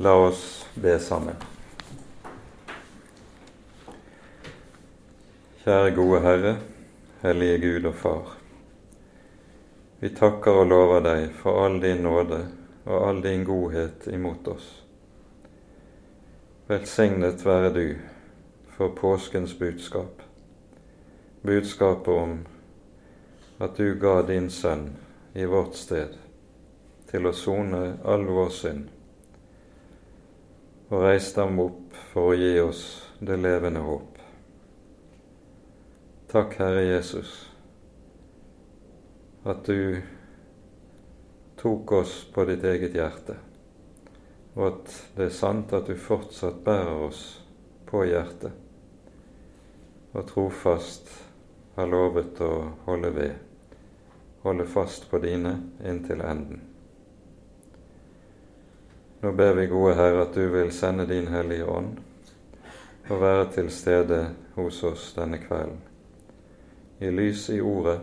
La oss be sammen. Kjære gode Herre, hellige Gud og Far. Vi takker og lover deg for all din nåde og all din godhet imot oss. Velsignet være du for påskens budskap, budskapet om at du ga din sønn i vårt sted til å sone all vår synd, og reiste ham opp for å gi oss det levende håp. Takk, Herre Jesus, at du tok oss på ditt eget hjerte, og at det er sant at du fortsatt bærer oss på hjertet, og trofast har lovet å holde ved, holde fast på dine inntil enden. Nå ber vi, gode Herre, at du vil sende din Hellige Ånd og være til stede hos oss denne kvelden. I lys i Ordet,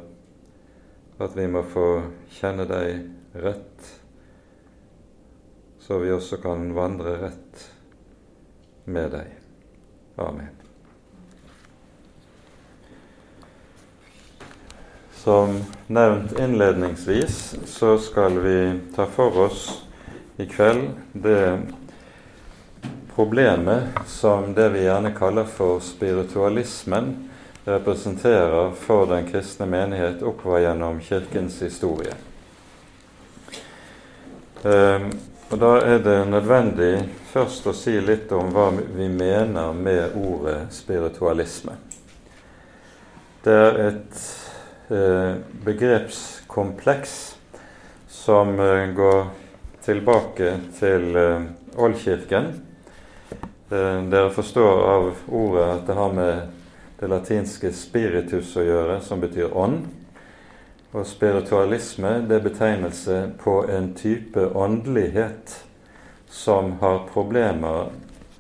at vi må få kjenne deg rett, så vi også kan vandre rett med deg. Amen. Som nevnt innledningsvis så skal vi ta for oss i kveld det problemet som det vi gjerne kaller for spiritualismen, representerer for den kristne menighet oppover gjennom Kirkens historie. Ehm, og Da er det nødvendig først å si litt om hva vi mener med ordet spiritualisme. Det er et eh, begrepskompleks som eh, går tilbake til uh, Oldkirken. Uh, dere forstår av ordet at det har med det latinske 'spiritus' å gjøre, som betyr ånd. Og spiritualisme det er betegnelse på en type åndelighet som har problemer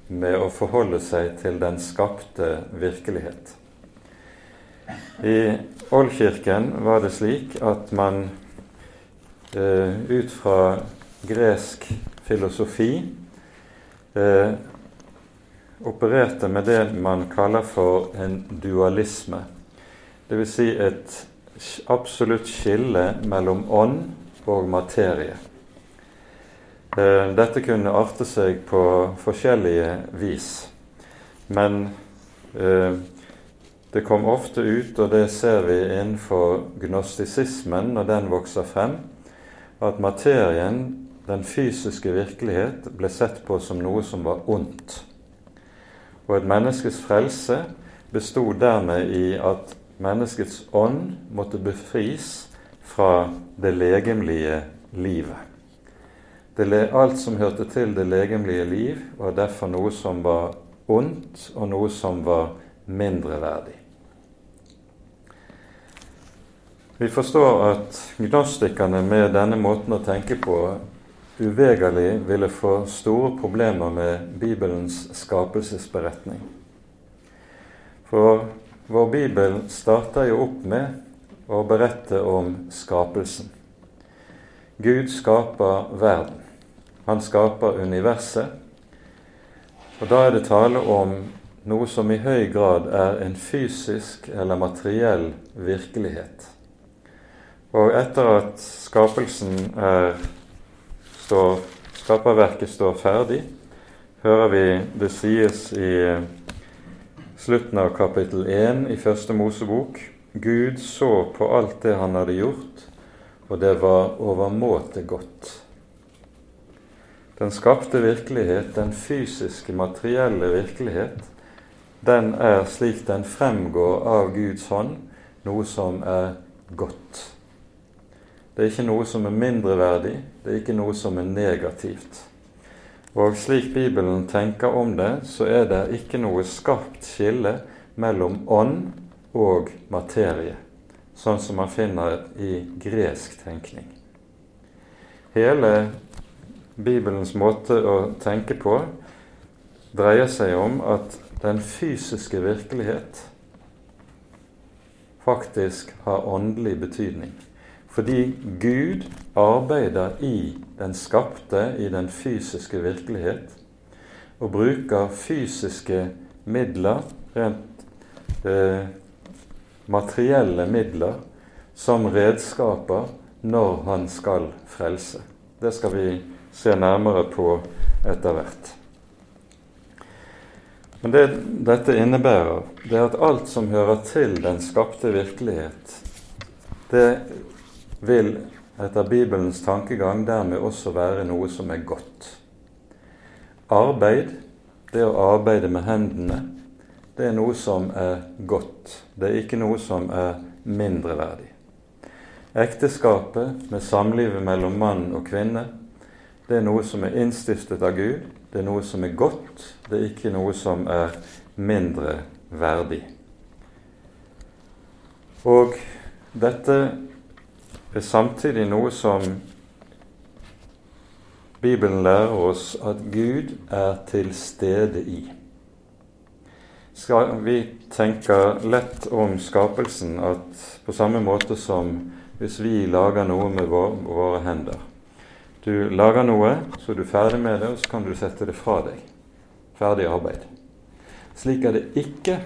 med å forholde seg til den skapte virkelighet. I Oldkirken var det slik at man eh, ut fra gresk filosofi eh, opererte med det man kaller for en dualisme. Dvs. Si et absolutt skille mellom ånd og materie. Eh, dette kunne arte seg på forskjellige vis, men eh, det kom ofte ut, og det ser vi innenfor gnostisismen når den vokser frem, at materien den fysiske virkelighet ble sett på som noe som var ondt. Og et menneskes frelse bestod dermed i at menneskets ånd måtte befris fra det legemlige livet. Det, alt som hørte til det legemlige liv, var derfor noe som var ondt, og noe som var mindreverdig. Vi forstår at gnostikerne med denne måten å tenke på uvegerlig ville få store problemer med Bibelens skapelsesberetning. For vår bibel starter jo opp med å berette om skapelsen. Gud skaper verden. Han skaper universet. Og da er det tale om noe som i høy grad er en fysisk eller materiell virkelighet. Og etter at skapelsen er står, skaperverket står ferdig, hører vi det sies i slutten av kapittel 1 i Første Mosebok. Gud så på alt det han hadde gjort, og det var overmåte godt. Den skapte virkelighet, den fysiske, materielle virkelighet, den er slik den fremgår av Guds hånd, noe som er godt. Det er ikke noe som er mindreverdig, det er ikke noe som er negativt. Og slik Bibelen tenker om det, så er det ikke noe skarpt skille mellom ånd og materie, sånn som man finner i gresk tenkning. Hele Bibelens måte å tenke på dreier seg om at den fysiske virkelighet faktisk har åndelig betydning. Fordi Gud arbeider i den skapte, i den fysiske virkelighet, og bruker fysiske midler, rent eh, materielle midler, som redskaper når han skal frelse. Det skal vi se nærmere på etter hvert. Men det dette innebærer, det er at alt som hører til den skapte virkelighet, det vil etter Bibelens tankegang dermed også være noe som er godt. Arbeid, det å arbeide med hendene, det er noe som er godt. Det er ikke noe som er mindreverdig. Ekteskapet med samlivet mellom mann og kvinne, det er noe som er innstiftet av Gud. Det er noe som er godt. Det er ikke noe som er mindre verdig. Og dette er samtidig noe som Bibelen lærer oss at Gud er til stede i. Skal vi tenker lett om skapelsen at på samme måte som hvis vi lager noe med våre hender Du lager noe, så er du ferdig med det, og så kan du sette det fra deg. Ferdig arbeid. Slik er det ikke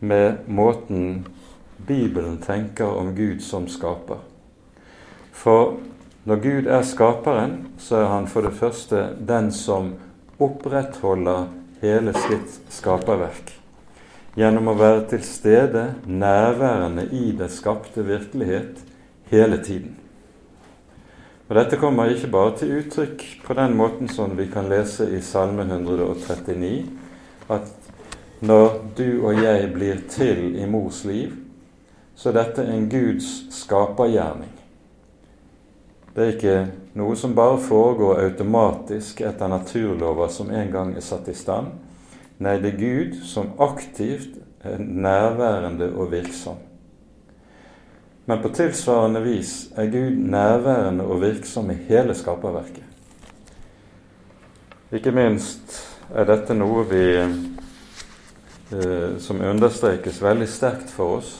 med måten Bibelen tenker om Gud som skaper. For når Gud er skaperen, så er han for det første den som opprettholder hele sitt skaperverk. Gjennom å være til stede, nærværende i det skapte virkelighet hele tiden. Og Dette kommer ikke bare til uttrykk på den måten som vi kan lese i Salme 139, at når du og jeg blir til i mors liv, så er dette en Guds skapergjerning. Det er ikke noe som bare foregår automatisk etter naturlover som en gang er satt i stand. Nei, det er Gud som aktivt er nærværende og virksom. Men på tilsvarende vis er Gud nærværende og virksom i hele skaperverket. Ikke minst er dette noe vi, eh, som understrekes veldig sterkt for oss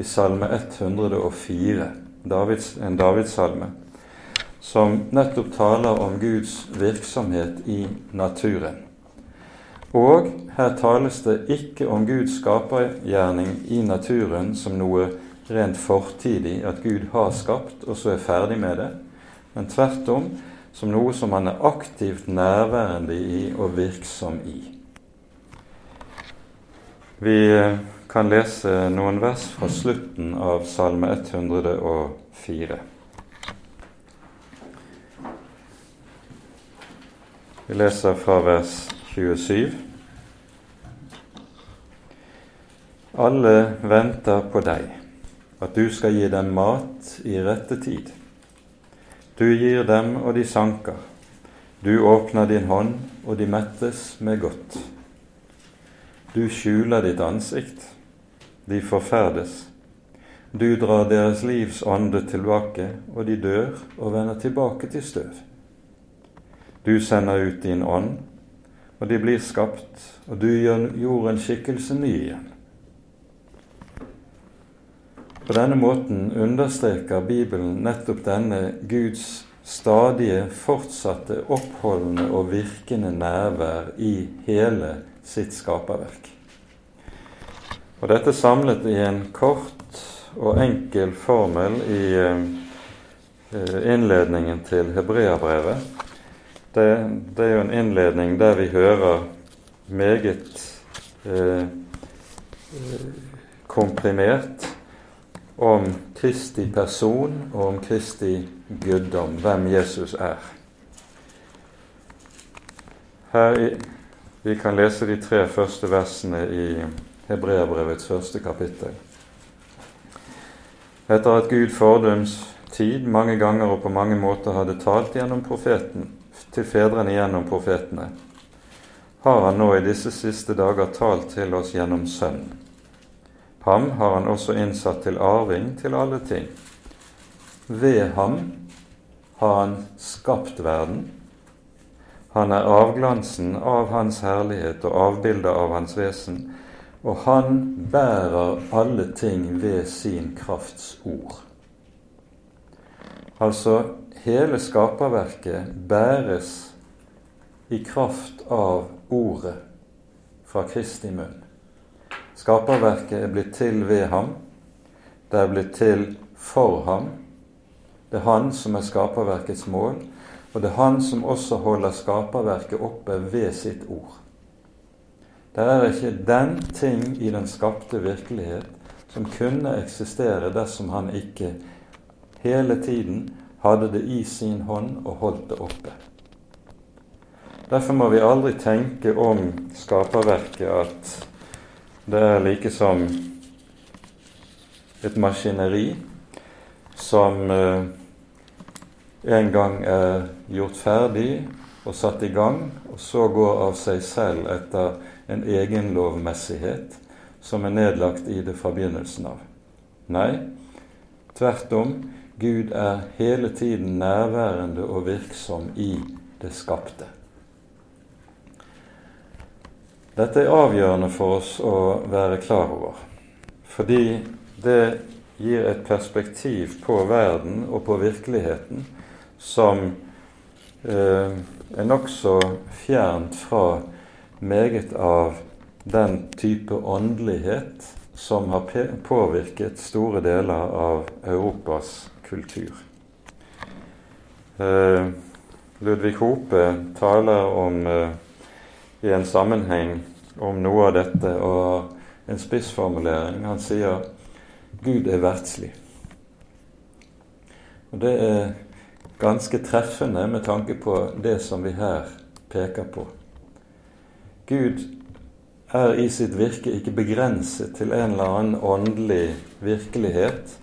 i Salme 104, Davids, en Davidssalme som nettopp taler om Guds virksomhet i naturen. Og her tales det ikke om Guds skapergjerning i naturen som noe rent fortidig, at Gud har skapt og så er ferdig med det, men tvert om som noe som han er aktivt nærværende i og virksom i. Vi eh, kan lese noen vers fra slutten av Salme 104. Vi leser fra vers 27. Alle venter på deg, at du skal gi dem mat i rette tid. Du gir dem, og de sanker. Du åpner din hånd, og de mettes med godt. Du skjuler ditt ansikt, de forferdes. Du drar deres livs ånde tilbake, og de dør og vender tilbake til støv. Du sender ut din ånd, og de blir skapt, og du gjør jorden skikkelse ny igjen. På denne måten understreker Bibelen nettopp denne Guds stadige, fortsatte, oppholdende og virkende nærvær i hele sitt skaperverk. Og Dette samlet i en kort og enkel formel i eh, innledningen til Hebreabrevet, det, det, er jo en innledning der vi hører meget eh, komprimert om Kristi person og om Kristi guddom, hvem Jesus er. Her i, Vi kan lese de tre første versene i Hebreabrevets første kapittel. Etter at Gud fordums tid mange ganger og på mange måter hadde talt gjennom profeten, til fedrene gjennom profetene, har han nå i disse siste dager talt til oss gjennom Sønnen. Ham har han også innsatt til arving til alle ting. Ved ham har han skapt verden. Han er avglansen av hans herlighet og avbildet av hans vesen, og han bærer alle ting ved sin krafts ord. Altså hele skaperverket bæres i kraft av ordet fra Kristi munn. Skaperverket er blitt til ved ham. Det er blitt til for ham. Det er han som er skaperverkets mål, og det er han som også holder skaperverket oppe ved sitt ord. Det er ikke den ting i den skapte virkelighet som kunne eksistere dersom han ikke hele tiden hadde det i sin hånd og holdt det oppe. Derfor må vi aldri tenke om skaperverket at det er like som et maskineri som eh, en gang er gjort ferdig og satt i gang, og så går av seg selv etter en egenlovmessighet som er nedlagt i det fra begynnelsen av. Nei, tvert om. Gud er hele tiden nærværende og virksom i det skapte. Dette er avgjørende for oss å være klar over, fordi det gir et perspektiv på verden og på virkeligheten som eh, er nokså fjernt fra meget av den type åndelighet som har påvirket store deler av Europas kultur. Eh, Ludvig Hope taler om eh, i en sammenheng om noe av dette og en spissformulering. Han sier 'Gud er verdslig'. Og Det er ganske treffende med tanke på det som vi her peker på. Gud er i sitt virke ikke begrenset til en eller annen åndelig virkelighet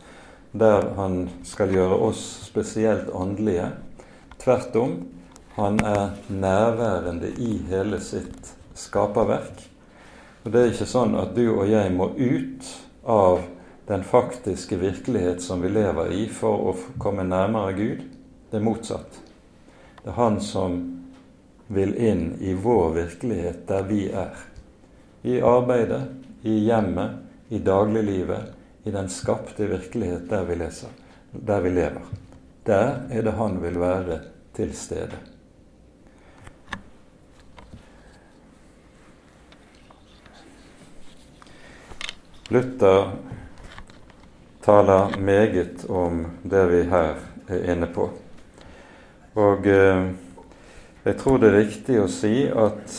der han skal gjøre oss spesielt åndelige. Tvert om, han er nærværende i hele sitt skaperverk. Og Det er ikke sånn at du og jeg må ut av den faktiske virkelighet som vi lever i, for å komme nærmere Gud. Det er motsatt. Det er Han som vil inn i vår virkelighet der vi er. I arbeidet, i hjemmet, i dagliglivet, i den skapte virkelighet der vi, leser, der vi lever. Der er det Han vil være til stede. Luther taler meget om det vi her er inne på. Og eh, jeg tror det er riktig å si at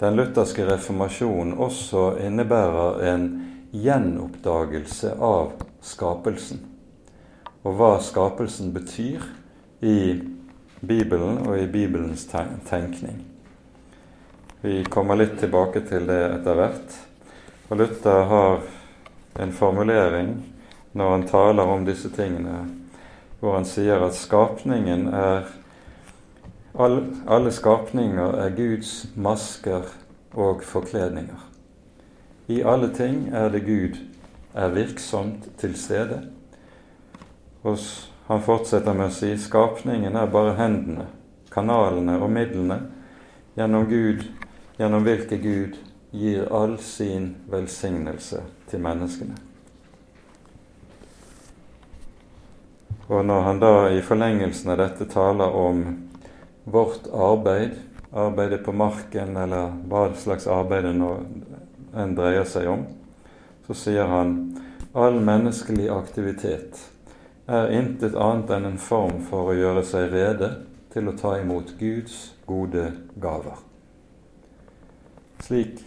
den lutherske reformasjonen også innebærer en gjenoppdagelse av skapelsen, og hva skapelsen betyr i Bibelen og i Bibelens tenkning. Vi kommer litt tilbake til det etter hvert. Og Luther har en formulering når han taler om disse tingene, hvor han sier at skapningen er alle skapninger er Guds masker og forkledninger. I alle ting er det Gud er virksomt til stede. Og han fortsetter med å si skapningen er bare hendene, kanalene og midlene gjennom Gud, gjennom hvilke Gud gir all sin velsignelse til menneskene. Og når han da i forlengelsen av dette taler om vårt arbeid, arbeidet på marken, eller hva slags arbeid det nå enn dreier seg om, så sier han all menneskelig aktivitet er intet annet enn en form for å gjøre seg rede til å ta imot Guds gode gaver. Slik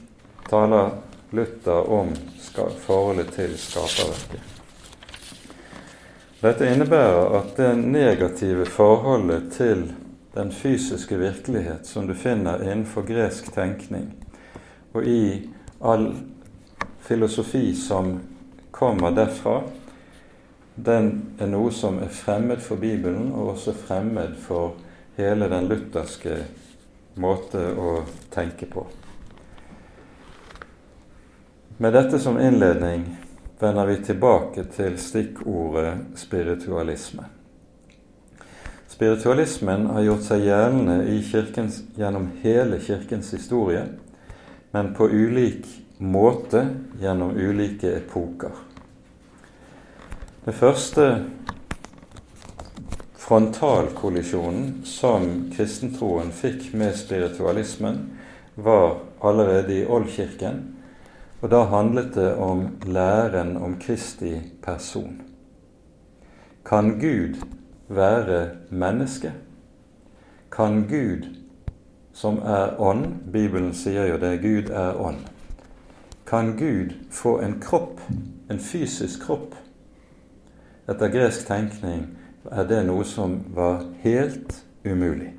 taler Luther om forholdet til skaperverket. Dette innebærer at det negative forholdet til den fysiske virkelighet som du finner innenfor gresk tenkning og i all filosofi som kommer derfra, den er noe som er fremmed for Bibelen, og også fremmed for hele den lutherske måte å tenke på. Med dette som innledning vender vi tilbake til stikkordet spiritualisme. Spiritualismen har gjort seg gjeldende kirkens, gjennom hele Kirkens historie, men på ulik måte gjennom ulike epoker. Det første frontalkollisjonen som kristentroen fikk med spiritualismen, var allerede i oldkirken, og da handlet det om læren om Kristi person. Kan Gud være menneske? Kan Gud, som er ånd Bibelen sier jo det, Gud er ånd. Kan Gud få en kropp, en fysisk kropp? Etter gresk tenkning er det noe som var helt umulig.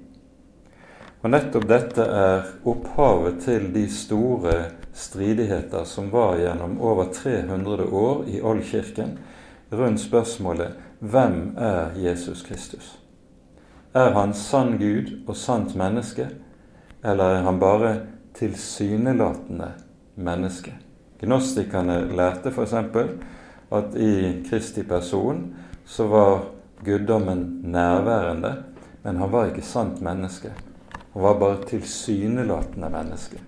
Og nettopp dette er opphavet til de store stridigheter som var gjennom over 300 år i Oldkirken rundt spørsmålet hvem er Jesus Kristus? Er han sann Gud og sant menneske, eller er han bare tilsynelatende menneske? Gnostikerne lærte f.eks. at i Kristi person så var guddommen nærværende, men han var ikke sant menneske. Han var bare tilsynelatende menneske.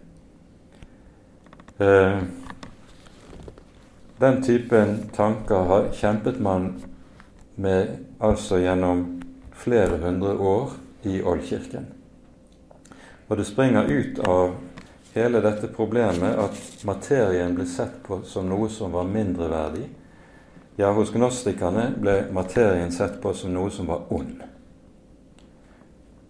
Eh, den typen tanker har kjempet man med altså gjennom flere hundre år i Oldkirken. Og det springer ut av hele dette problemet at materien ble sett på som noe som var mindreverdig. Ja, hos gnostikerne ble materien sett på som noe som var ond.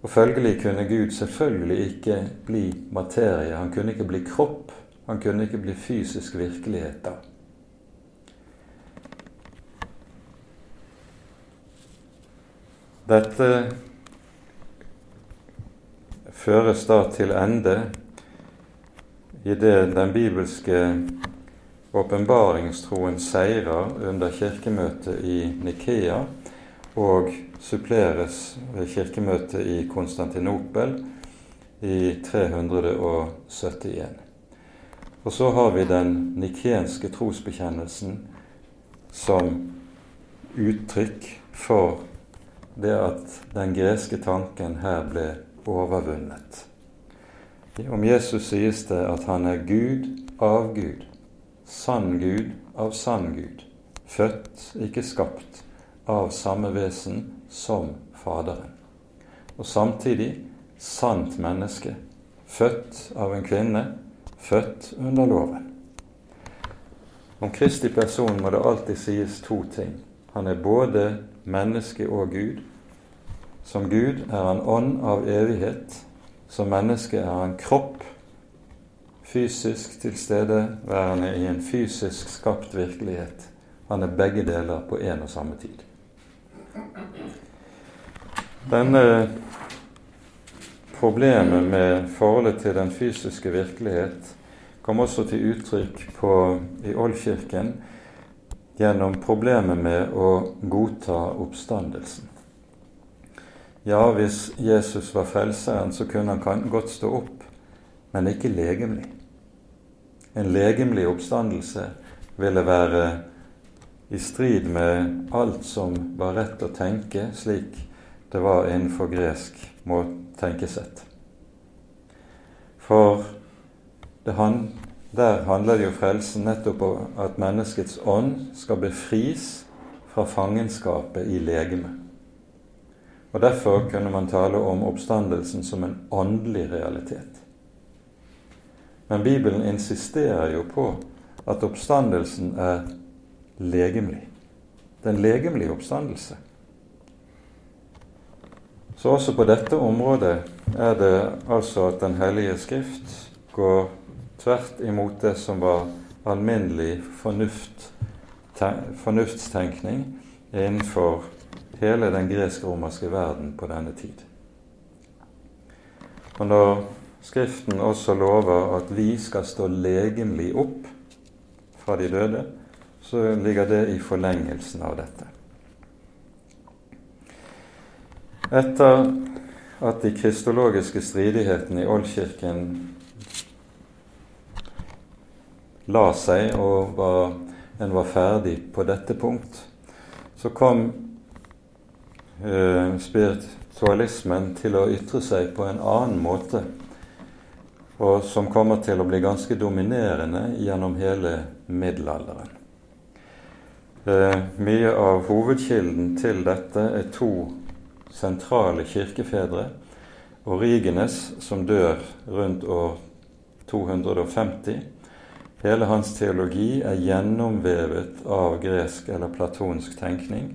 Og Følgelig kunne Gud selvfølgelig ikke bli materie. Han kunne ikke bli kropp. Han kunne ikke bli fysisk virkelighet da. Dette føres da til ende i det den bibelske åpenbaringstroen seirer under kirkemøtet i Nikea og suppleres ved kirkemøtet i Konstantinopel i 371. Og så har vi den nikenske trosbekjennelsen som uttrykk for det at den greske tanken her ble overvunnet. Om Jesus sies det at han er Gud av Gud, sann Gud av sann Gud, født, ikke skapt, av samme vesen som Faderen. Og samtidig sant menneske, født av en kvinne, født under loven. Om Kristi person må det alltid sies to ting. Han er både menneske og Gud. Som Gud er han ånd av evighet. Som menneske er han kropp, fysisk tilstedeværende i en fysisk skapt virkelighet. Han er begge deler på en og samme tid. Denne problemet med forholdet til den fysiske virkelighet kom også til uttrykk på, i Oldkirken gjennom problemet med å godta oppstandelsen. Ja, hvis Jesus var frelseren, så kunne han godt stå opp, men ikke legemlig. En legemlig oppstandelse ville være i strid med alt som var rett å tenke, slik det var innenfor gresk tenkesett. For han, der handler det jo frelsen nettopp om at menneskets ånd skal befris fra fangenskapet i legemet. Og Derfor kunne man tale om oppstandelsen som en åndelig realitet. Men Bibelen insisterer jo på at oppstandelsen er legemlig. Det er en legemlig oppstandelse. Så også på dette området er det altså at Den hellige skrift går tvert imot det som var alminnelig fornuft, fornuftstenkning innenfor hele den gresk-romerske verden på denne tid. Og når Skriften også lover at vi skal stå legemlig opp fra de døde, så ligger det i forlengelsen av dette. Etter at de kristologiske stridighetene i Oldkirken la seg og var, en var ferdig på dette punkt, så kom eh, spiritualismen til å ytre seg på en annen måte, og som kommer til å bli ganske dominerende gjennom hele middelalderen. Eh, mye av hovedkilden til dette er to sentrale kirkefedre. Origenes, som dør rundt år 250. Hele hans teologi er gjennomvevet av gresk eller platonsk tenkning.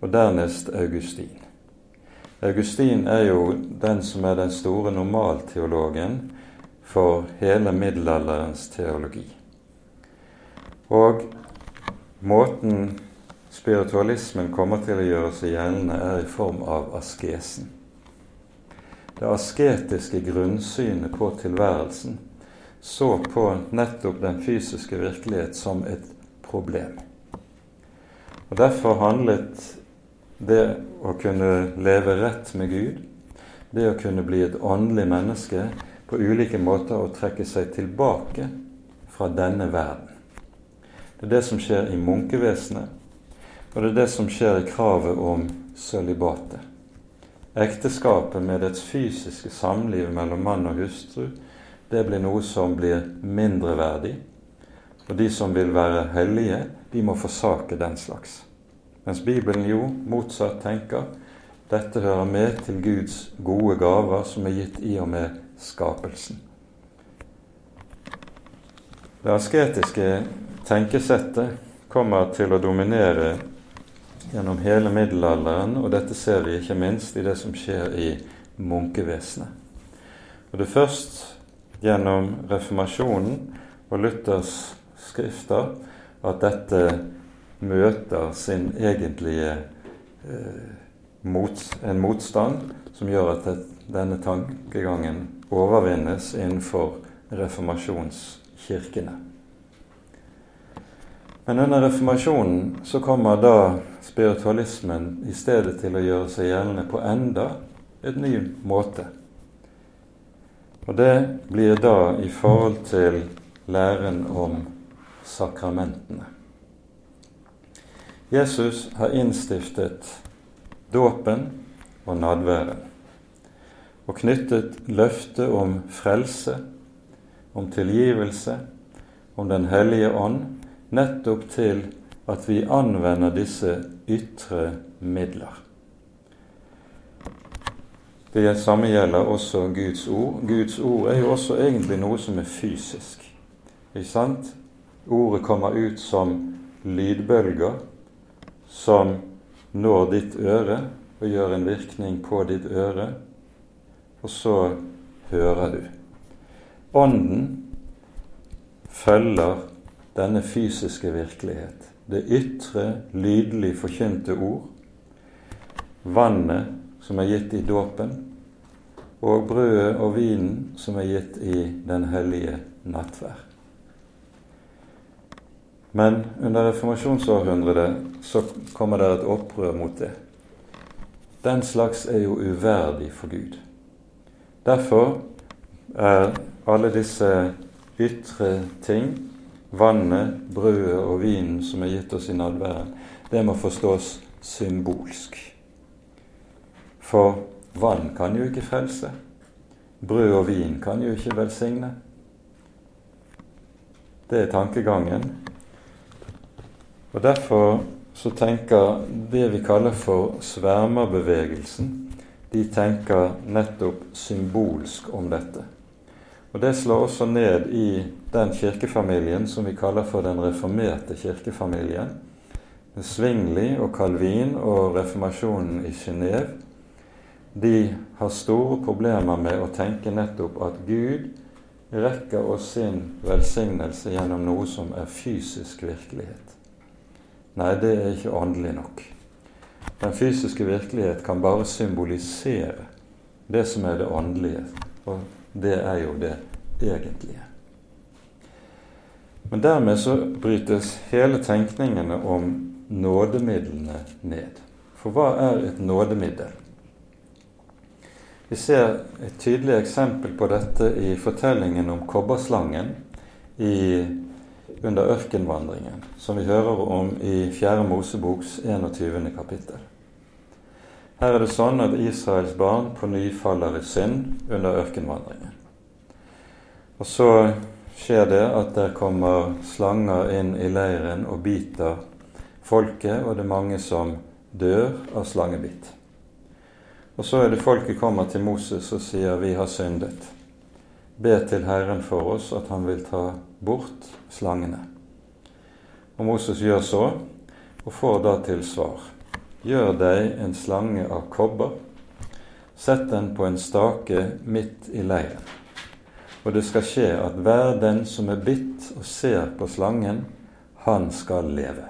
Og dernest Augustin. Augustin er jo den som er den store normalteologen for hele middelalderens teologi. Og måten spiritualismen kommer til å gjøre seg gjeldende, er i form av askesen. Det asketiske grunnsynet på tilværelsen så på nettopp den fysiske virkelighet som et problem. Og Derfor handlet det å kunne leve rett med Gud, det å kunne bli et åndelig menneske, på ulike måter å trekke seg tilbake fra denne verden. Det er det som skjer i munkevesenet, og det er det som skjer i kravet om sølibatet. Ekteskapet med dets fysiske samliv mellom mann og hustru, det blir noe som blir mindreverdig. Og de som vil være hellige, de må forsake den slags. Mens Bibelen jo motsatt tenker dette hører med til Guds gode gaver som er gitt i og med skapelsen. Det asketiske tenkesettet kommer til å dominere gjennom hele middelalderen, og dette ser vi ikke minst i det som skjer i munkevesenet. Og Det er først gjennom reformasjonen og Luthers skrifter at dette møter sin egentlige eh, mot, en motstand som gjør at det, denne tankegangen overvinnes innenfor reformasjonskirkene. Men under reformasjonen så kommer da spiritualismen i stedet til å gjøre seg gjeldende på enda et ny måte. Og det blir da i forhold til læren om sakramentene. Jesus har innstiftet dåpen og nadværen og knyttet løftet om frelse, om tilgivelse, om Den hellige ånd, nettopp til at vi anvender disse ytre midler. Det samme gjelder også Guds ord. Guds ord er jo også egentlig noe som er fysisk. Ikke sant? Ordet kommer ut som lydbølger som når ditt øre og gjør en virkning på ditt øre, og så hører du. Ånden følger denne fysiske virkelighet. Det ytre, lydelig forkynte ord, vannet som er gitt i dåpen, og brødet og vinen som er gitt i den hellige nattverd. Men under reformasjonsårhundret så kommer det et opprør mot det. Den slags er jo uverdig for Gud. Derfor er alle disse ytre ting, vannet, brødet og vinen som er gitt oss i nadværen, det må forstås symbolsk. For vann kan jo ikke frelse. Brød og vin kan jo ikke velsigne. Det er tankegangen. Og Derfor så tenker det vi kaller for svermerbevegelsen, de tenker nettopp symbolsk om dette. Og Det slår også ned i den kirkefamilien som vi kaller for den reformerte kirkefamilien. Svingli og Calvin og reformasjonen i Genéve de har store problemer med å tenke nettopp at Gud rekker oss sin velsignelse gjennom noe som er fysisk virkelighet. Nei, det er ikke åndelig nok. Den fysiske virkelighet kan bare symbolisere det som er det åndelige, og det er jo det egentlige. Men dermed så brytes hele tenkningene om nådemidlene ned. For hva er et nådemiddel? Vi ser et tydelig eksempel på dette i fortellingen om kobberslangen i, under ørkenvandringen, som vi hører om i 4. Moseboks 21. kapittel. Her er det sånn at Israels barn på ny faller i synd under ørkenvandringen. Og så skjer det at der kommer slanger inn i leiren og biter folket, og det er mange som dør av slangebitt. Og så er det folket kommer til Moses og sier 'Vi har syndet'. Be til Herren for oss at han vil ta bort slangene. Og Moses gjør så, og får da til svar. Gjør deg en slange av kobber, sett den på en stake midt i leiren. Og det skal skje at hver den som er bitt og ser på slangen, han skal leve.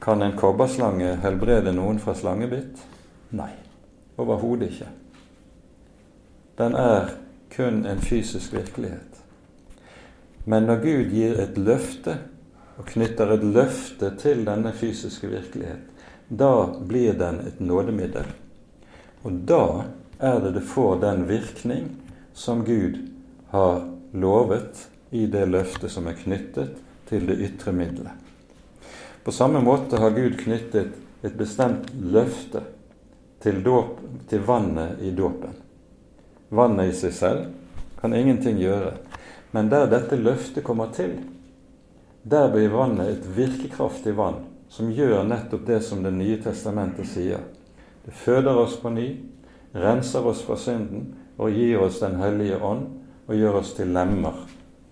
Kan en kobberslange helbrede noen fra slangebitt? Nei, overhodet ikke. Den er kun en fysisk virkelighet. Men når Gud gir et løfte, og knytter et løfte til denne fysiske virkelighet, da blir den et nådemiddel. Og da er det det får den virkning som Gud har lovet i det løftet som er knyttet til det ytre middelet. På samme måte har Gud knyttet et bestemt løfte til, dåp, til vannet i dåpen. Vannet i seg selv kan ingenting gjøre, men der dette løftet kommer til, der blir vannet et virkekraftig vann som gjør nettopp det som Det nye testamentet sier. Det føder oss på ny, renser oss fra synden og gir oss Den hellige ånd og gjør oss til lemmer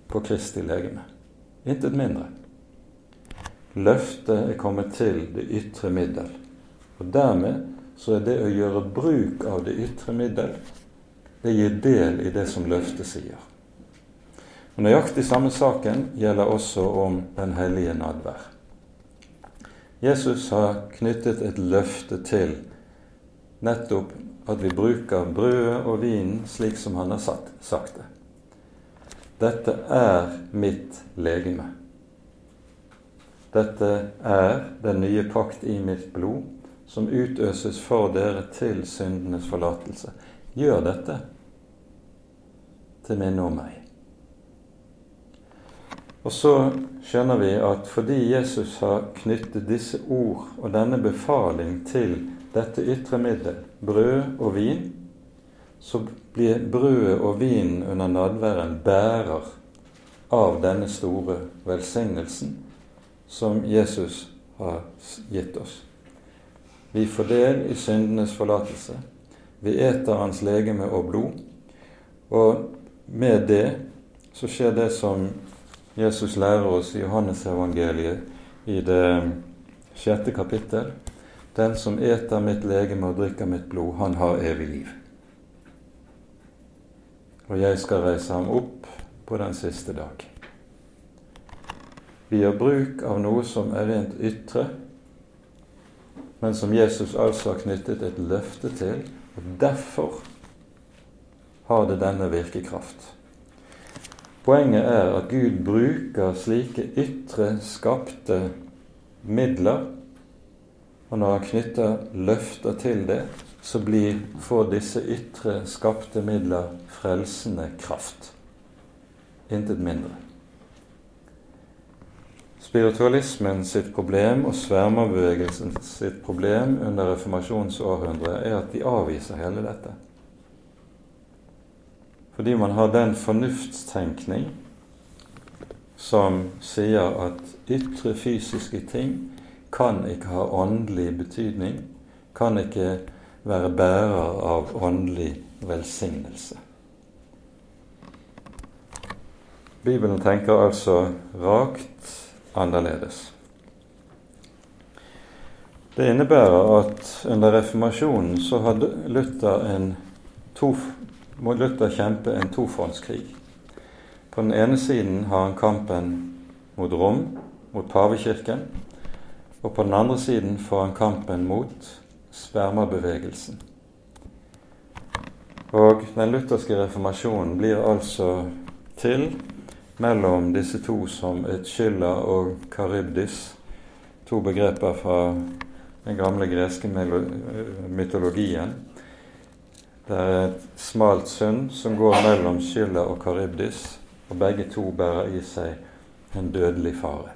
på Kristi legeme. Intet mindre. Løftet er kommet til det ytre middel. Og dermed så er det å gjøre bruk av det ytre middel, det gir del i det som løftet sier. Og Nøyaktig samme saken gjelder også om Den hellige nadvær. Jesus har knyttet et løfte til nettopp at vi bruker brødet og vinen slik som han har sagt det. Dette er mitt legeme. Dette er den nye pakt i mitt blod, som utøses for dere til syndenes forlatelse. Gjør dette til minne om meg. Og så skjønner vi at fordi Jesus har knyttet disse ord og denne befaling til dette ytre middel, brød og vin, så blir brødet og vinen under nadværen bærer av denne store velsignelsen som Jesus har gitt oss. Vi får del i syndenes forlatelse. Vi eter hans legeme og blod. Og med det så skjer det som Jesus lærer oss i Johannesevangeliet i det sjette kapittel. Den som eter mitt legeme og drikker mitt blod, han har evig liv. Og jeg skal reise ham opp på den siste dag. Vi gjør bruk av noe som er rent ytre, men som Jesus altså har knyttet et løfte til, og derfor har det denne virkekraft. Poenget er at Gud bruker slike ytre skapte midler, og når han knytter løfter til det, så blir, får disse ytre skapte midler frelsende kraft. Intet mindre. Spiritualismen sitt problem og svermerbevegelsen sitt problem under reformasjonsårhundret er at de avviser hele dette. Fordi man har den fornuftstenkning som sier at ytre fysiske ting kan ikke ha åndelig betydning, kan ikke være bærer av åndelig velsignelse. Bibelen tenker altså rakt annerledes. Det innebærer at under reformasjonen så hadde Luther, en to, må Luther kjempe en tofrontskrig. På den ene siden har han kampen mot Rom, mot pavekirken. Og på den andre siden får han kampen mot spermabevegelsen. Og den lutherske reformasjonen blir altså til mellom disse to som et skylda og karybdis, to begreper fra den gamle greske mytologien. Det er et smalt sund som går mellom Skylla og Karibdis, og begge to bærer i seg en dødelig fare.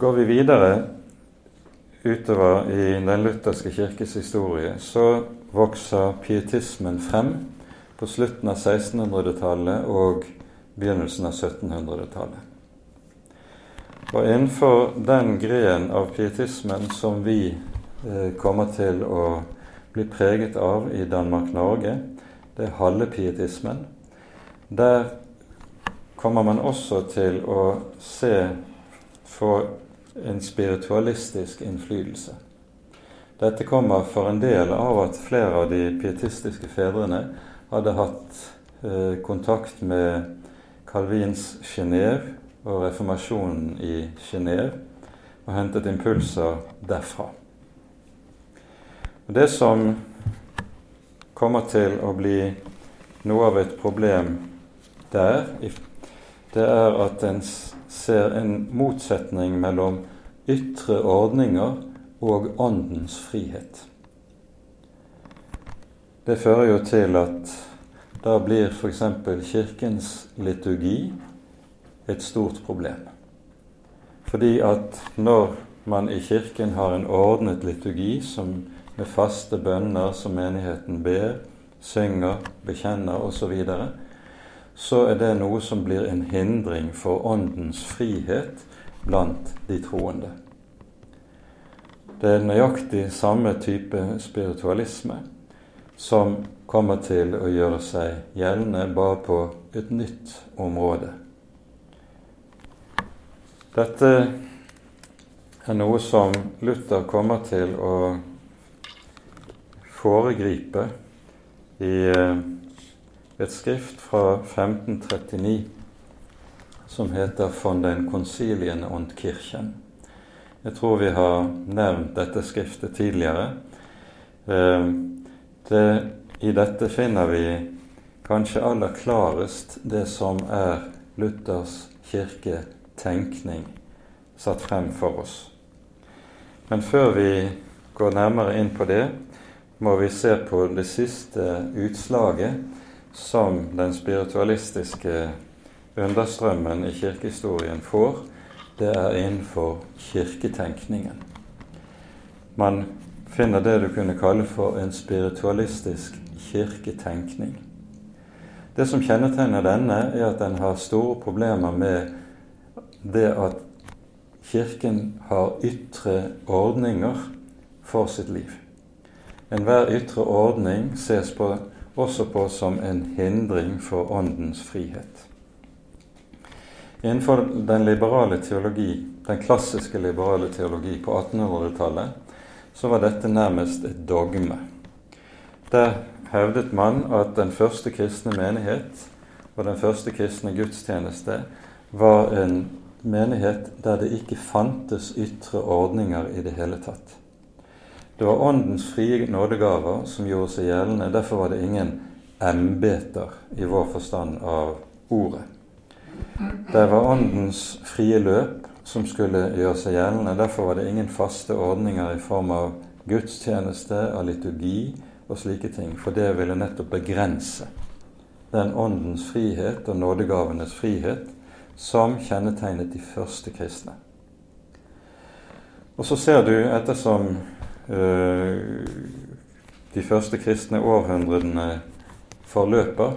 Går vi videre utover i den lutherske kirkes historie, så vokser pietismen frem på slutten av 1600-tallet og begynnelsen av 1700-tallet. Og innenfor den gren av pietismen som vi kommer til å bli preget av i Danmark-Norge, det er hallepietismen, der kommer man også til å se få en spiritualistisk innflytelse. Dette kommer for en del av at flere av de pietistiske fedrene hadde hatt eh, kontakt med Calvins Genéve og reformasjonen i Genéve og hentet impulser derfra. Og Det som kommer til å bli noe av et problem der, det er at en ser en motsetning mellom ytre ordninger og åndens frihet. Det fører jo til at da blir f.eks. Kirkens liturgi et stort problem. Fordi at når man i Kirken har en ordnet liturgi som med faste bønner som menigheten ber, synger, bekjenner osv., så, videre, så er det noe som blir en hindring for åndens frihet blant de troende. Det er nøyaktig samme type spiritualisme som kommer til å gjøre seg gjeldende bare på et nytt område. Dette er noe som Luther kommer til å foregripe i eh, et skrift fra 1539 som heter 'Von den Konsilien und Kirchen'. Jeg tror vi har nevnt dette skriftet tidligere. Eh, det, I dette finner vi kanskje aller klarest det som er Luthers kirketenkning satt frem for oss. Men før vi går nærmere inn på det, må vi se på det siste utslaget som den spiritualistiske understrømmen i kirkehistorien får. Det er innenfor kirketenkningen. Man finner det du kunne kalle for en spiritualistisk kirketenkning. Det som kjennetegner denne, er at den har store problemer med det at Kirken har ytre ordninger for sitt liv. Enhver ytre ordning ses på, også på som en hindring for åndens frihet. Innenfor den liberale teologi, den klassiske liberale teologi på 1800-tallet, så var dette nærmest et dogme. Der hevdet man at den første kristne menighet og den første kristne gudstjeneste var en menighet der det ikke fantes ytre ordninger i det hele tatt. Det var Åndens frie nådegaver som gjorde seg gjeldende. Derfor var det ingen embeter i vår forstand av ordet. Det var Åndens frie løp som skulle gjøre seg gjeldende. Derfor var det ingen faste ordninger i form av gudstjeneste, av liturgi og slike ting. For det ville nettopp begrense den åndens frihet og nådegavenes frihet som kjennetegnet de første kristne. Og så ser du, ettersom de første kristne århundrene forløper,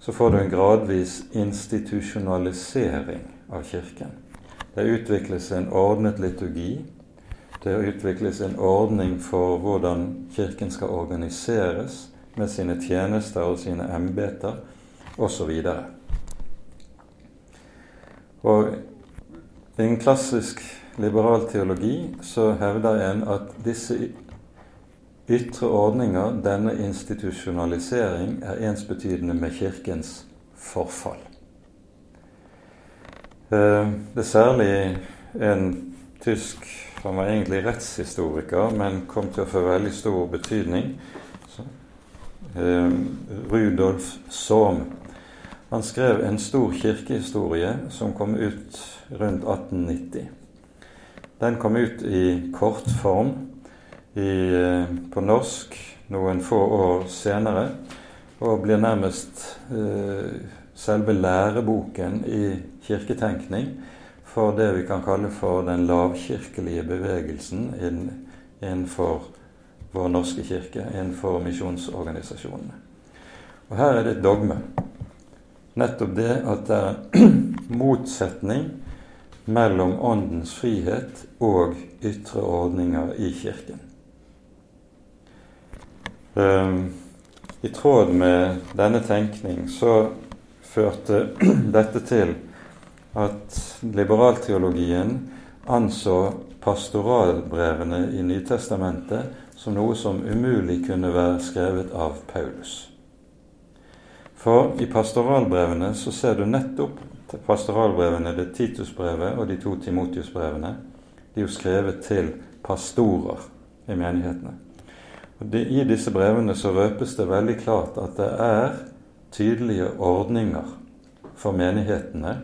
så får du en gradvis institusjonalisering av Kirken. Det utvikles en ordnet liturgi. Det utvikles en ordning for hvordan Kirken skal organiseres med sine tjenester og sine embeter osv. Og og en klassisk liberal teologi så hevder en at disse ytre ordninger, denne institusjonalisering, er ensbetydende med Kirkens forfall. Eh, det er særlig en tysk Han var egentlig rettshistoriker, men kom til å få veldig stor betydning. Eh, Rudolf Sohm han skrev en stor kirkehistorie som kom ut rundt 1890. Den kom ut i kortform i, eh, på norsk noen få år senere, og blir nærmest eh, selve læreboken i kirketenkning for det vi kan kalle for den lavkirkelige bevegelsen innenfor vår norske kirke, innenfor misjonsorganisasjonene. Og her er det et dogme nettopp det at det er motsetning mellom åndens frihet og ytre ordninger i Kirken. Um, I tråd med denne tenkning så førte dette til at liberalteologien anså pastoralbrevene i Nytestamentet som noe som umulig kunne være skrevet av Paulus. For i pastoralbrevene så ser du nettopp pastoralbrevene, det Titusbrevet og de to Timotiusbrevene. De er jo skrevet til pastorer i menighetene. Og de, I disse brevene så røpes det veldig klart at det er tydelige ordninger for menighetene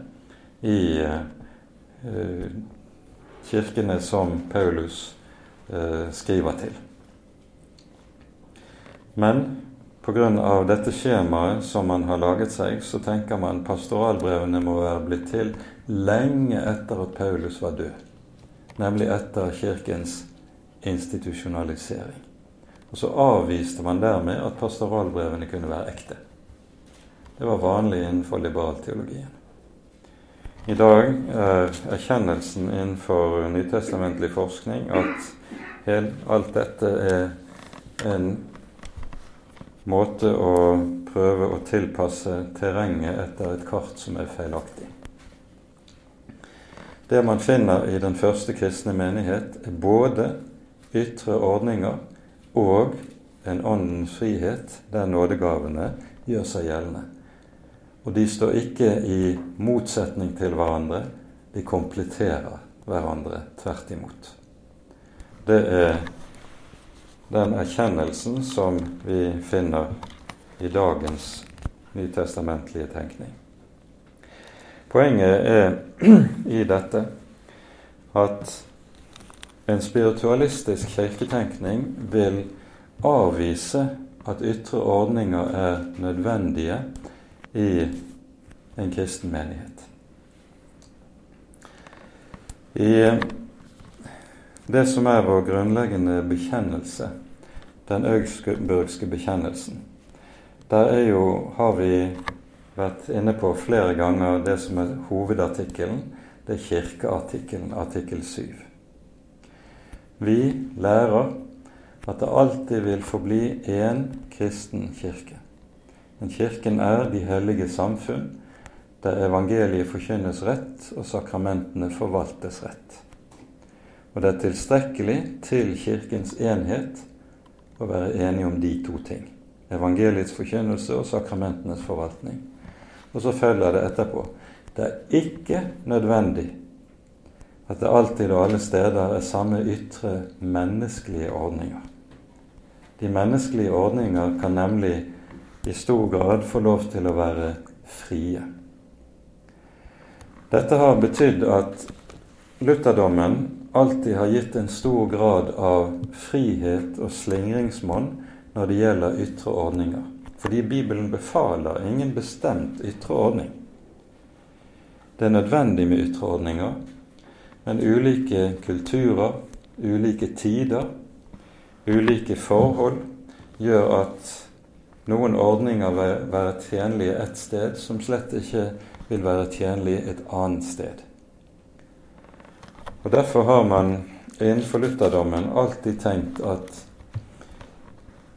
i uh, kirkene som Paulus uh, skriver til. Men pga. dette skjemaet som man har laget seg, så tenker man pastoralbrevene må være blitt til lenge etter at Paulus var død. Nemlig etter kirkens institusjonalisering. Og så avviste man dermed at pastoralbrevene kunne være ekte. Det var vanlig innenfor liberalteologien. I dag er erkjennelsen innenfor nytestamentlig forskning at alt dette er en måte å prøve å tilpasse terrenget etter et kart som er feilaktig. Det man finner i den første kristne menighet, er både ytre ordninger og en åndens frihet der nådegavene gjør seg gjeldende. Og de står ikke i motsetning til hverandre, de kompletterer hverandre tvert imot. Det er den erkjennelsen som vi finner i dagens nytestamentlige tenkning. Poenget er i dette at en spiritualistisk kirketenkning vil avvise at ytre ordninger er nødvendige i en kristen menighet. I det som er vår grunnleggende bekjennelse, den augsburgske bekjennelsen, der er jo, har vi vært inne på flere ganger det som er hovedartikkelen. Det er kirkeartikkelen, artikkel 7. Vi lærer at det alltid vil forbli én kristen kirke. Men kirken er de hellige samfunn, der evangeliet forkynnes rett og sakramentene forvaltes rett. Og det er tilstrekkelig til Kirkens enhet å være enige om de to ting. Evangeliets forkynnelse og sakramentenes forvaltning. Og så følger det etterpå. Det er ikke nødvendig at det alltid og alle steder er samme ytre menneskelige ordninger. De menneskelige ordninger kan nemlig i stor grad få lov til å være frie. Dette har betydd at lutherdommen alltid har gitt en stor grad av frihet og slingringsmonn når det gjelder ytre ordninger. Fordi Bibelen befaler ingen bestemt ytre ordning. Det er nødvendig med ytre ordninger, men ulike kulturer, ulike tider, ulike forhold gjør at noen ordninger vil være tjenlige ett sted, som slett ikke vil være tjenlige et annet sted. Og Derfor har man innenfor lutherdommen alltid tenkt at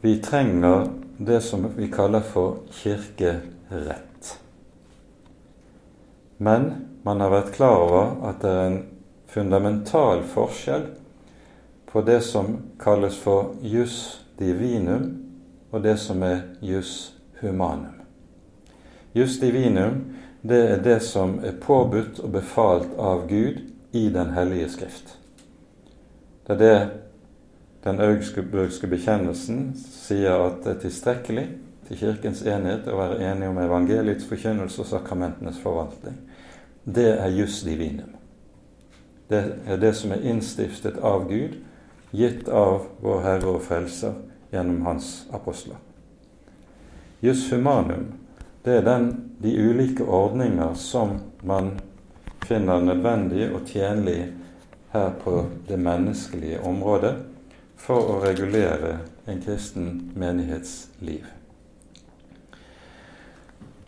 vi trenger det som vi kaller for kirkerett. Men man har vært klar over at det er en fundamental forskjell på det som kalles for jus divinum, og det som er jus humanum. Jus divinum det er det som er påbudt og befalt av Gud i Den hellige skrift. Det er det den augsburgske bekjennelsen sier at det er tilstrekkelig til Kirkens enhet å være enig om evangeliets forkynnelse og sakramentenes forvaltning. Det er jus divinum. Det er det som er innstiftet av Gud, gitt av vår Herre og Frelser gjennom Hans apostler. Jus humanum, det er den, de ulike ordninger som man finner nødvendig og tjenlig her på det menneskelige området for å regulere en kristen menighets liv.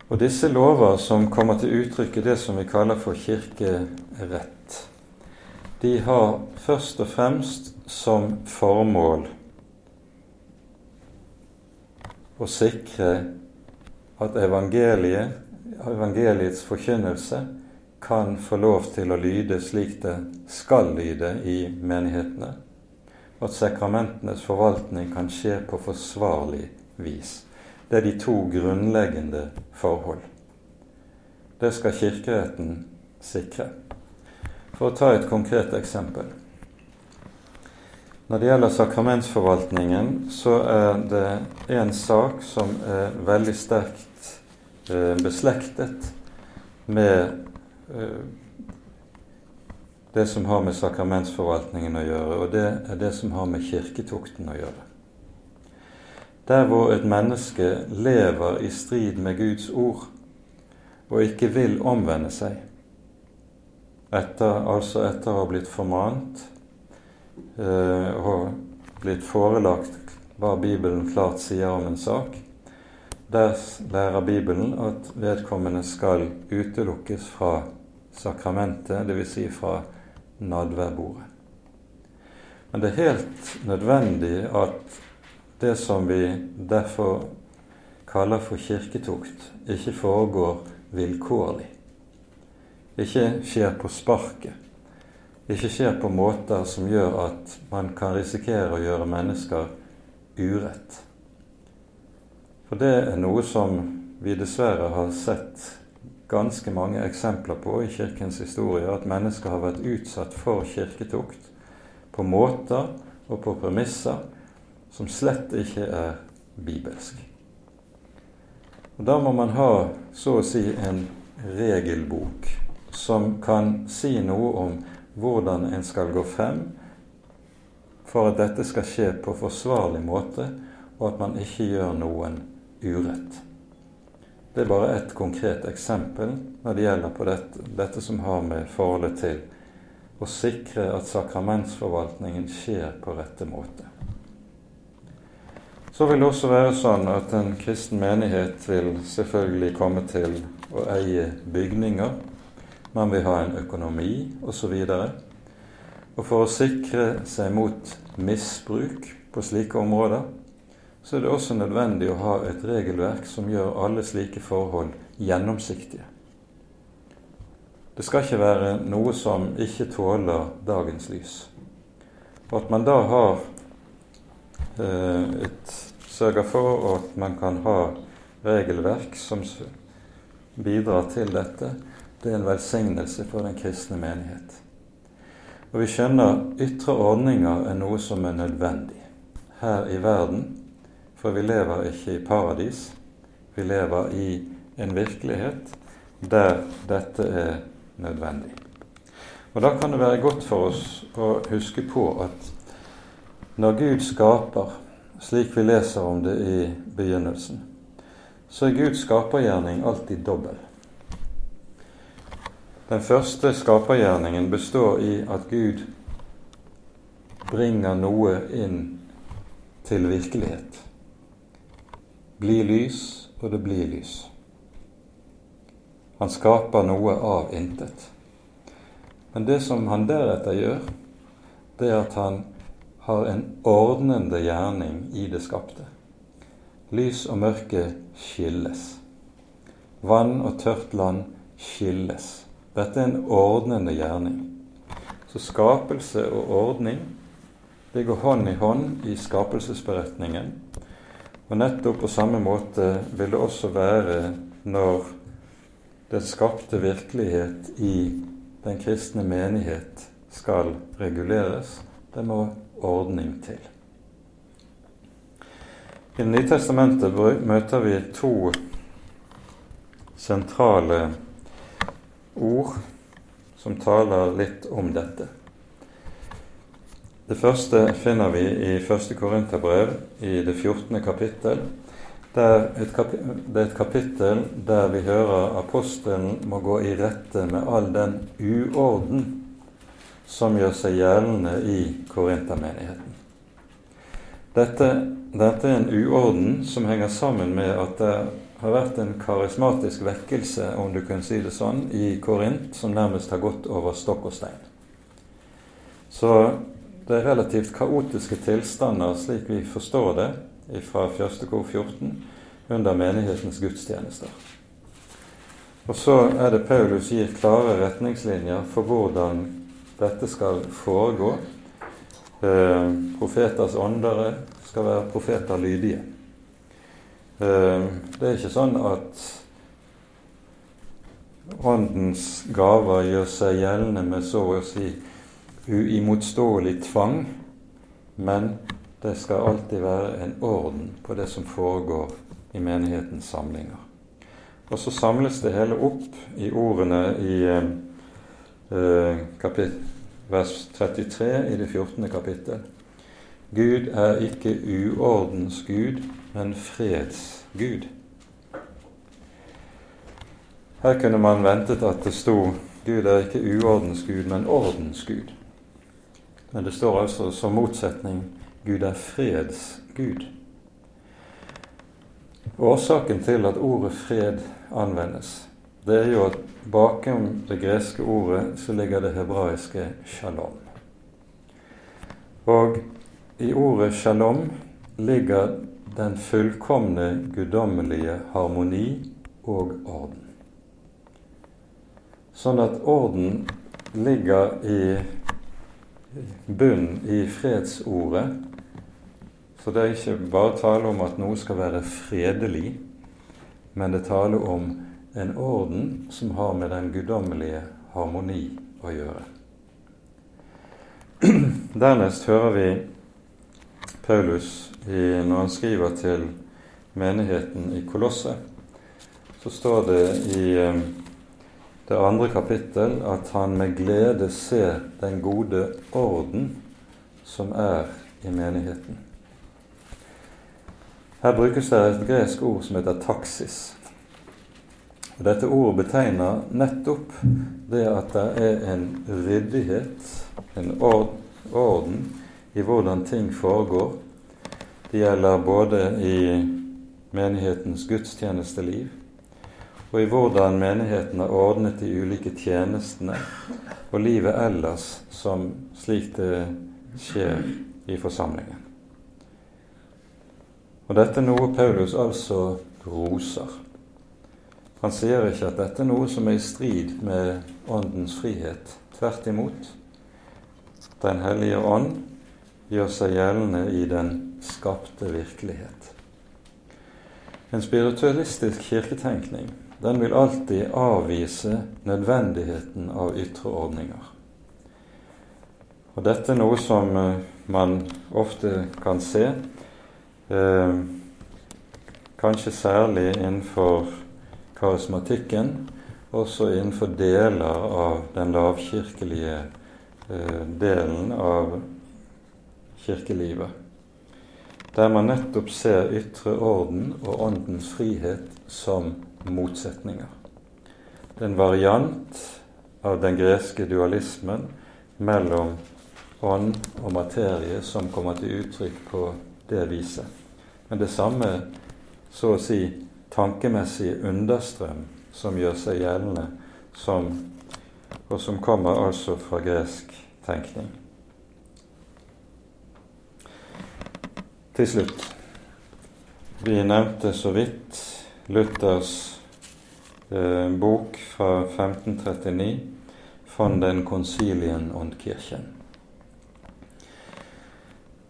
Og disse lover som kommer til uttrykk i det som vi kaller for kirkerett, de har først og fremst som formål å sikre at evangeliet, evangeliets forkynnelse kan få lov til å lyde slik det skal lyde i menighetene, at sakramentenes forvaltning kan skje på forsvarlig vis. Det er de to grunnleggende forhold. Det skal Kirkeretten sikre. For å ta et konkret eksempel. Når det gjelder sakramentsforvaltningen, så er det en sak som er veldig sterkt eh, beslektet med det som har med sakramentsforvaltningen å gjøre, og det er det som har med kirketukten å gjøre. Der hvor et menneske lever i strid med Guds ord og ikke vil omvende seg, etter, altså etter å ha blitt formant Eh, og blitt forelagt hva Bibelen klart sier om en sak. Der lærer Bibelen at vedkommende skal utelukkes fra sakramentet, dvs. Si fra nadværbordet. Men det er helt nødvendig at det som vi derfor kaller for kirketukt, ikke foregår vilkårlig. Ikke skjer på sparket ikke skjer på måter som gjør at man kan risikere å gjøre mennesker urett. For det er noe som vi dessverre har sett ganske mange eksempler på i Kirkens historie, at mennesker har vært utsatt for kirketukt på måter og på premisser som slett ikke er bibelsk. Og Da må man ha så å si en regelbok som kan si noe om hvordan en skal gå frem for at dette skal skje på forsvarlig måte, og at man ikke gjør noen urett. Det er bare ett konkret eksempel når det gjelder på dette, dette som har med forholdet til å sikre at sakramentsforvaltningen skjer på rette måte. Så vil det også være sånn at en kristen menighet vil selvfølgelig komme til å eie bygninger man vil ha en økonomi osv. Og, og for å sikre seg mot misbruk på slike områder, så er det også nødvendig å ha et regelverk som gjør alle slike forhold gjennomsiktige. Det skal ikke være noe som ikke tåler dagens lys. Og at man da har eh, et, sørger for at man kan ha regelverk som bidrar til dette, det er en velsignelse for den kristne menighet. Og vi skjønner ytre ordninger er noe som er nødvendig her i verden, for vi lever ikke i paradis. Vi lever i en virkelighet der dette er nødvendig. Og Da kan det være godt for oss å huske på at når Gud skaper, slik vi leser om det i begynnelsen, så er Guds skapergjerning alltid dobbel. Den første skapergjerningen består i at Gud bringer noe inn til virkelighet. Bli lys, og det blir lys. Han skaper noe av intet. Men det som han deretter gjør, det er at han har en ordnende gjerning i det skapte. Lys og mørke skilles. Vann og tørt land skilles. Dette er en ordnende gjerning. Så skapelse og ordning det går hånd i hånd i skapelsesberetningen. Og nettopp på samme måte vil det også være når den skapte virkelighet i den kristne menighet skal reguleres. Det må ordning til. I Det nye testamentet møter vi to sentrale ord som taler litt om dette. Det første finner vi i 1. Korinterbrev, i det 14. kapittel. Det er, et kapittel der vi hører apostelen må gå i rette med all den uorden som gjør seg gjeldende i korintermenigheten. Dette, dette er en uorden som henger sammen med at det har vært en karismatisk vekkelse, om du kan si det sånn, i Korint, som nærmest har gått over stokk og stein. Så det er relativt kaotiske tilstander, slik vi forstår det, fra 1. kor 14, under menighetens gudstjenester. Og så er det Paulus gir klare retningslinjer for hvordan dette skal foregå. Eh, profeters åndere skal være profeter lydige. Eh, det er ikke sånn at Åndens gaver gjør seg gjeldende med så å si uimotståelig tvang, men det skal alltid være en orden på det som foregår i menighetens samlinger. Og så samles det hele opp i ordene i eh, kapittel vers 33 i det 14. kapittel. Gud er ikke uordens Gud, men freds Gud. Her kunne man ventet at det sto Gud er ikke uordens Gud, men ordens Gud. Men det står altså som motsetning Gud er freds Gud. Årsaken til at ordet fred anvendes, det er jo at bakom det greske ordet så ligger det hebraiske shalom. Og i ordet shalom ligger den fullkomne guddommelige harmoni og orden. Sånn at orden ligger i bunn i fredsordet. Så det er ikke bare tale om at noe skal være fredelig, men det taler om en orden som har med den guddommelige harmoni å gjøre. Dernest hører vi Paulus i, når han skriver til menigheten i Kolosset, så står det i eh, det andre kapittel at han med glede ser den gode orden som er i menigheten. Her brukes det et gresk ord som heter taksis. Og Dette ordet betegner nettopp det at det er en ryddighet, en orden, i hvordan ting foregår. Det gjelder både i menighetens gudstjenesteliv og i hvordan menigheten har ordnet de ulike tjenestene og livet ellers som slik det skjer i forsamlingen. Og dette er noe Paulus altså roser. Han sier ikke at dette er noe som er i strid med Åndens frihet. Tvert imot. Den hellige ånd gjør seg gjeldende i den skapte virkelighet. En spiritualistisk kirketenkning den vil alltid avvise nødvendigheten av ytre ordninger. Og dette er noe som eh, man ofte kan se, eh, kanskje særlig innenfor karismatikken, også innenfor deler av den lavkirkelige eh, delen av kirkelivet. Der man nettopp ser ytre orden og åndens frihet som motsetninger. Det er en variant av den greske dualismen mellom ånd og materie som kommer til uttrykk på det viset. Men det samme, så å si, tankemessige understrøm som gjør seg gjeldende, som, og som kommer altså fra gresk tenkning. Til slutt Vi nevnte så vidt Luthers eh, bok fra 1539, 'Von den Konsilien und Kirchen'.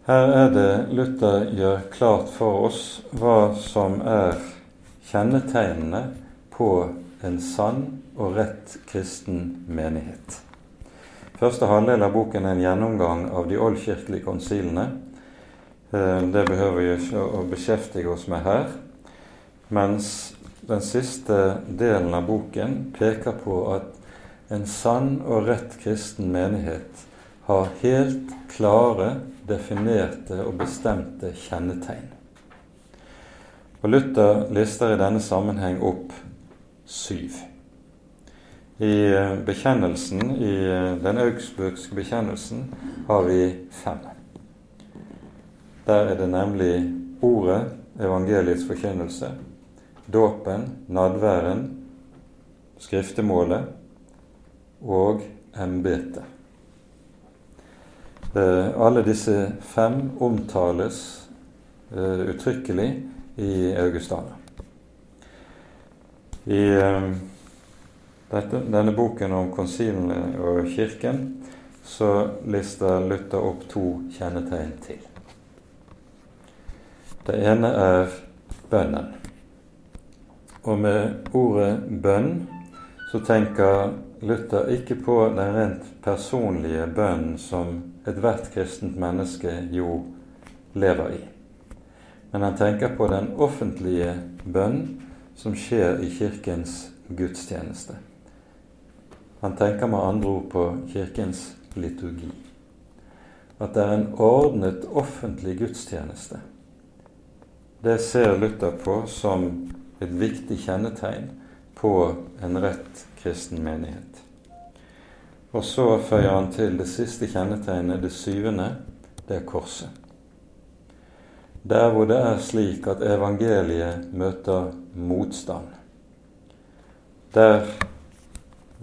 Her er det Luther gjør klart for oss hva som er kjennetegnene på en sann og rett kristen menighet. Første halvdel av boken er en gjennomgang av de oldkirkelige konsilene. Eh, det behøver vi ikke å beskjeftige oss med her. Mens den siste delen av boken peker på at en sann og rett kristen menighet har helt klare, definerte og bestemte kjennetegn. Og Luther lister i denne sammenheng opp syv. I eh, bekjennelsen, i eh, den augsburgske bekjennelsen har vi fem. Der er det nemlig ordet, evangeliets forkynnelse. Dåpen, nadværen, skriftemålet og embetet. Alle disse fem omtales uh, uttrykkelig i Augustana. I dette, denne boken om konsilene og Kirken så lister Luther opp to kjennetegn til. Det ene er bønnen. Og med ordet bønn så tenker Luther ikke på den rent personlige bønnen som ethvert kristent menneske jo lever i. Men han tenker på den offentlige bønn som skjer i Kirkens gudstjeneste. Han tenker med andre ord på Kirkens liturgi. At det er en ordnet offentlig gudstjeneste. Det ser Luther på som et viktig kjennetegn på en rett kristen menighet. Og så føyer han til det siste kjennetegnet, det syvende, det er korset. Der hvor det er slik at evangeliet møter motstand. Der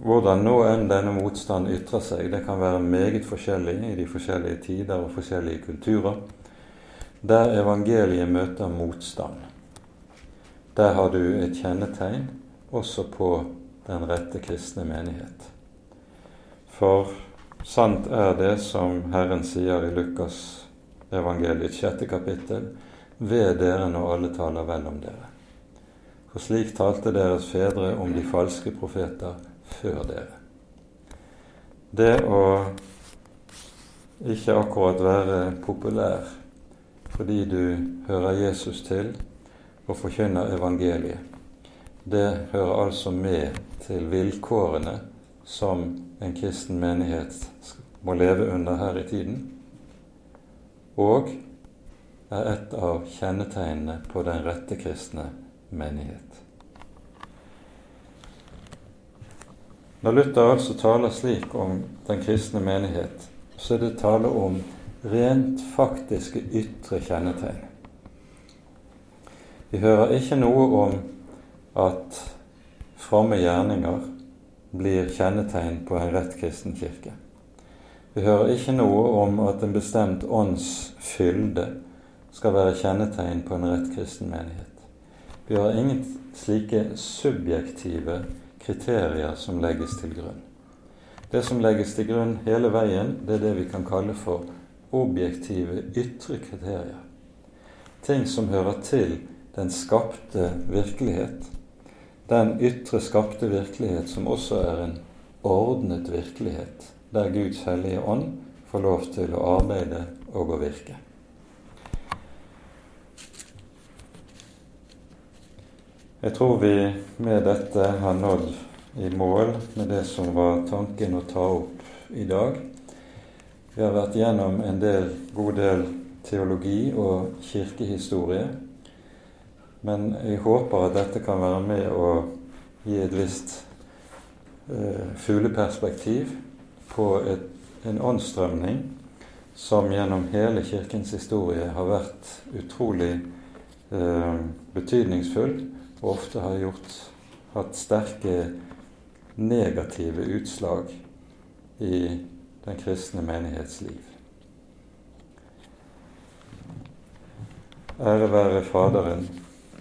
hvordan nå enn denne motstand ytrer seg, det kan være meget forskjellig i de forskjellige tider og forskjellige kulturer. Der evangeliet møter motstand, der har du et kjennetegn også på den rette kristne menighet. For sant er det som Herren sier i Lukas evangeliet sjette kapittel, ved dere når alle taler vel om dere. For slik talte deres fedre om de falske profeter før dere. Det å ikke akkurat være populær fordi du hører Jesus til og forkynner evangeliet, det hører altså med til vilkårene som en kristen menighet må leve under her i tiden, og er et av kjennetegnene på den rette kristne menighet. Når Luther altså taler slik om den kristne menighet, så er det tale om rent faktiske ytre kjennetegn. Vi hører ikke noe om at fromme gjerninger blir kjennetegn på en rett kristen kirke. Vi hører ikke noe om at en bestemt ånds fylde skal være kjennetegn på en rett kristen menighet. Vi har ingen slike subjektive kriterier som legges til grunn. Det som legges til grunn hele veien, det er det vi kan kalle for objektive ytre kriterier. Ting som hører til den skapte virkelighet, den ytre skapte virkelighet som også er en ordnet virkelighet, der Guds hellige ånd får lov til å arbeide og å virke. Jeg tror vi med dette har nådd i mål med det som var tanken å ta opp i dag. Vi har vært gjennom en del, god del teologi og kirkehistorie. Men jeg håper at dette kan være med å gi et visst eh, fugleperspektiv på et, en åndsstrømning som gjennom hele Kirkens historie har vært utrolig eh, betydningsfull, og ofte har gjort, hatt sterke negative utslag i den kristne menighets liv. Ære være Faderen